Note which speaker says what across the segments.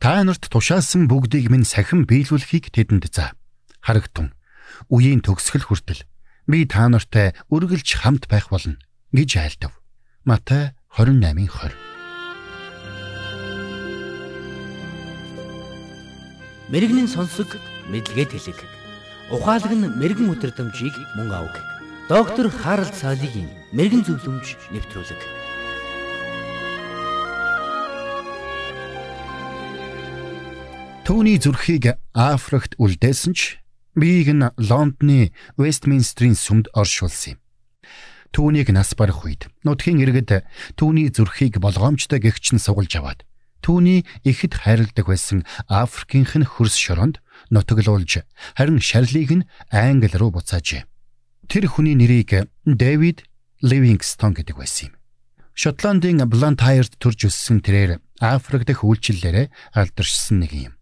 Speaker 1: Та нарт тушаасан бүгдийг минь сахин биелүүлэхийг тэдэнд за. Харагтун. Үеийн төгсгөл хүртэл би та нартай үргэлж хамт байх болно гэж айлдав. Матай 28:20
Speaker 2: Мэргэний сонсог мэдлэгэд хэлэг. Ухаалаг нь мэрэгэн өдрөмжийг мөн авг. Доктор Харалт цаалогийн мэрэгэн зөвлөмж нэвтрүүлэг.
Speaker 1: Түүний зүрхийг Африкт үлдээсэн ч биеийг нь Лондоны Вестминстрийн сүмд оршуулсан юм. Түүнийг нас барах үед нутгийн иргэд түүний зүрхийг болгоомжтой гэгч нь сугалж аваад түүний ихэд хайрладаг байсан Африкийнх нь хөрс шоронд нутаглуулж харин шарлийг нь Англи руу буцаажээ. Тэр хүний нэрийг Дэвид Ливингстон гэдэг байсан юм. Шотландын Блантайрд төрж өссөн тэрээр Африк дэх үйлчлэлээрээ алдаршсан нэг юм.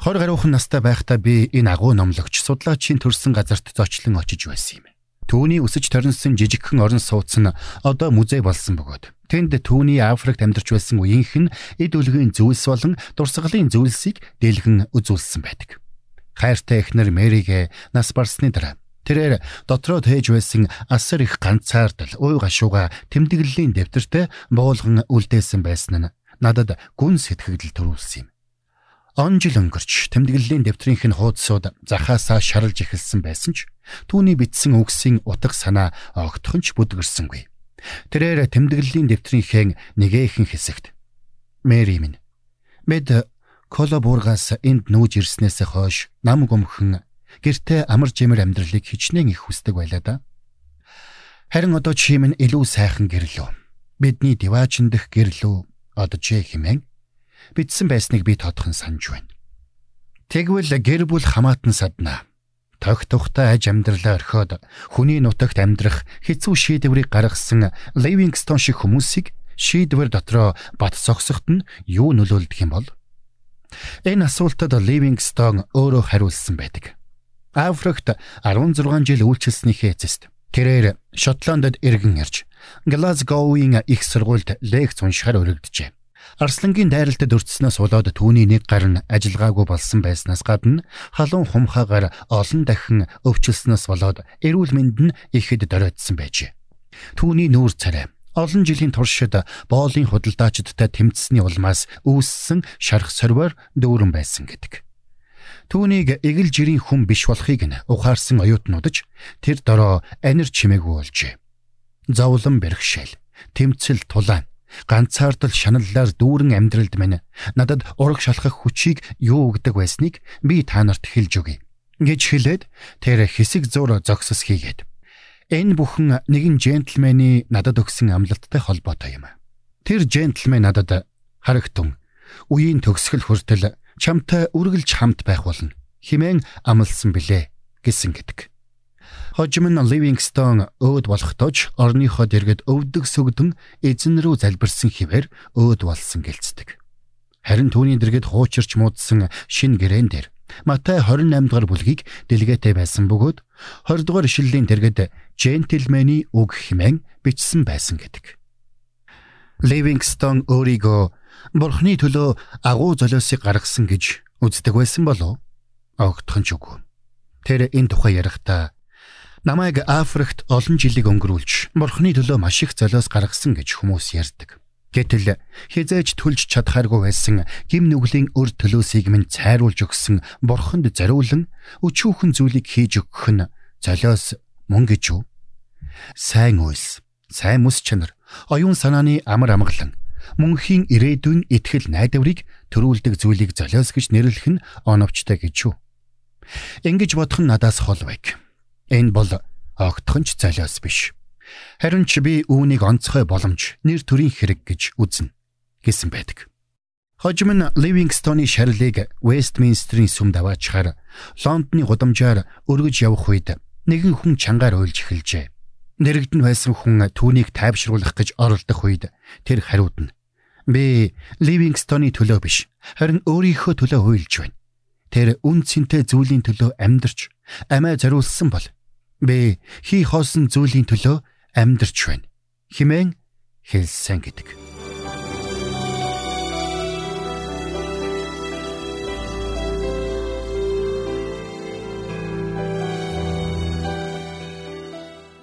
Speaker 1: 20 гаруйхан настай байхдаа би энэ агуу номлогч судлаачийн төрсэн газарт зочлон очиж байсан юм. Түүний өсөж торинсон жижигхэн орон сууц нь одоо музей болсон бөгөөд тэнд түүний Африкт амьдарч байсан үеийнх нь эд үлгийн зүйлс болон дурсгалын зүйлсийг дэлгэн үзүүлсэн байдаг. Хайртай эхнэр Мэриг нас барсны дараа тэрээр дотроо тээж байсан асар их ганцаардал уй гашууга тэмдэглэлийн дэвтэртэ буулган үлдээсэн байсан нь надад гүн сэтгэгдэл төрүүлсэн юм. Он жил өнгөрч тэмдэглэлийн дэвтрийнх нь хуудсууд захаасаа шаралж эхэлсэн байсан ч түүний бичсэн үгсийн утга санаа огтхон ч бүдгэрсэнгүй. Тэрээр тэмдэглэлийн дэвтрийнхээ нэгээхэн хэсэгт Мэри минь мэд колобургаас энд нүүж ирснээс хойш нам гомхон гэртээ амар жимэр амьдралыг хичнээн их хүсдэг байлаа да. Харин одоо чи минь илүү сайхан гэрлөө. Бидний диваачин дэх гэрлөө одожээ хэмээн бичсэн байсныг би тодхон санаж байна. Тэгвэл гэр бүл хамаатан садна. Тох тухтай аж амьдралаа орхиод хүний нутагт амьдрах хэцүү шийдвэрийг гаргасан Ливингстон шиг хүмүүсийг шийдвэр дотроо бат цогсоход нь юу нөлөөлдөг юм бол? Энэ асуултад Ливингстон өөрөө хариулсан байдаг. Африкт 16 жил үйлчилснийхээ эцэст тэрээр Шотландд иргэн ирж Глазгоуийн их сургуульд лекц уншихаар өргөджээ. Арслангийн дайралтад өртснөөс болоод түүний нэг гар нь ажиллагаагүй болсон байснаас гадна халуун хумхаагаар олон дахин өвчлснөөс болоод эрүүл мэнд нь ихэд доройтсон байжээ. Түүний нүүр царай олон жилийн туршид боолын худалдаачдтай тэмцсэний улмаас үүссэн шарх сорвоор дүүрэн байсан гэдэг. Түүнийг эгэл жирийн хүн биш болохыг нь ухаарсан оюутнуудж тэр дороо анир чимээгүй болжээ. Зовлон бэрхшээл, тэмцэл тулаан ганцаардал шаналлаар дүүрэн амьдралд минь надад ураг шалхах хүчийг юу өгдөг байсныг би та нарт хэлж өгье гэж хэлээд тэр хэсэг зур зогсос хийгээд энэ бүхэн нэгэн джентльмений надад өгсөн амлалттай холбоотой юм. Тэр джентльмен надад харагтун үеийн төгсгөл хүртэл чамтай үргэлж хамт байх болно химэн амласан билээ гэсэн гэдэг. Хожим нь Ливингстон өөд болохдож орныхоо дэргэд өвдөг сүгдэн эзэн рүү залбирсан хിവэр өөд болсон гэлцдэг. Харин түүний дэргэд хуучирч муудсан шин гэрэн дээр Матай 28 дугаар бүлгийг дэлгээтэй байсан бөгөөд 20 дугаар ишлэлийн дэргэд джентльмений үг хэмээн бичсэн байсан гэдэг. Ливингстон өөрийгөө Бурхны төлөө агуу золиосыг гаргасан гэж үздэг байсан болов? Огтхон ч үгүй. Тэр энэ тухай ярихдаа Намайг Африкт олон жилиг өнгөрүүлж Бурхны төлөө маш их золиос гаргасан гэж хүмүүс ярьдаг. Гэтэл хизээж төлж чадхааргүй байсан гим нүглийн өр төлөөсийг минь цайруулж өгсөн Бурханд зориулан өчүүхэн зүйлийг хийж өгөх нь золиос мөн гэж юу? Сайн үйлс, сайн мэс чанар, оюун санааны амар амгалан, мөнхийн ирээдүйн итгэл найдварыг төрүүлдэг зүйлийг золиос гэж нэрлэх нь оновчтой гэж юу? Ингэж бодох нь надаас хол байг. Энэ бол огтхон ч залиос биш. Харин ч би үүнийг онцгой боломж, нэр төрийн хэрэг гэж үзнэ гэсэн байдаг. Хожим нь Ливингстоны шарлыг Вестминстрийн сүмд аваачаар Лондоны гудамжаар өргөж явах үед нэгэн хүн чангаар уйлж эхэлжээ. Нэрэгдэн байсан хүн түүнийг тайвшруулах гэж оролдох үед тэр хариудна. Би Ливингстоны төлөө биш, харин өөрийнхөө төлөө уйлж байна. Тэр үн цэнтэй зүйлийн төлөө амьдарч амиа зориулсан бол Би хийх хоосон зүйлийн төлөө амьдрч байна. Химэн хэлсэн гэдэг.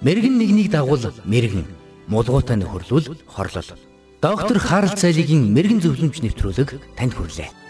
Speaker 2: Мэргэн нэгнийг дагуул мэргэн мулгуутай нөхөрлөл хорлол. Доктор Харалт цайлигийн мэрэгэн зөвлөмж нэвтрүүлэг танд хүрэлээ.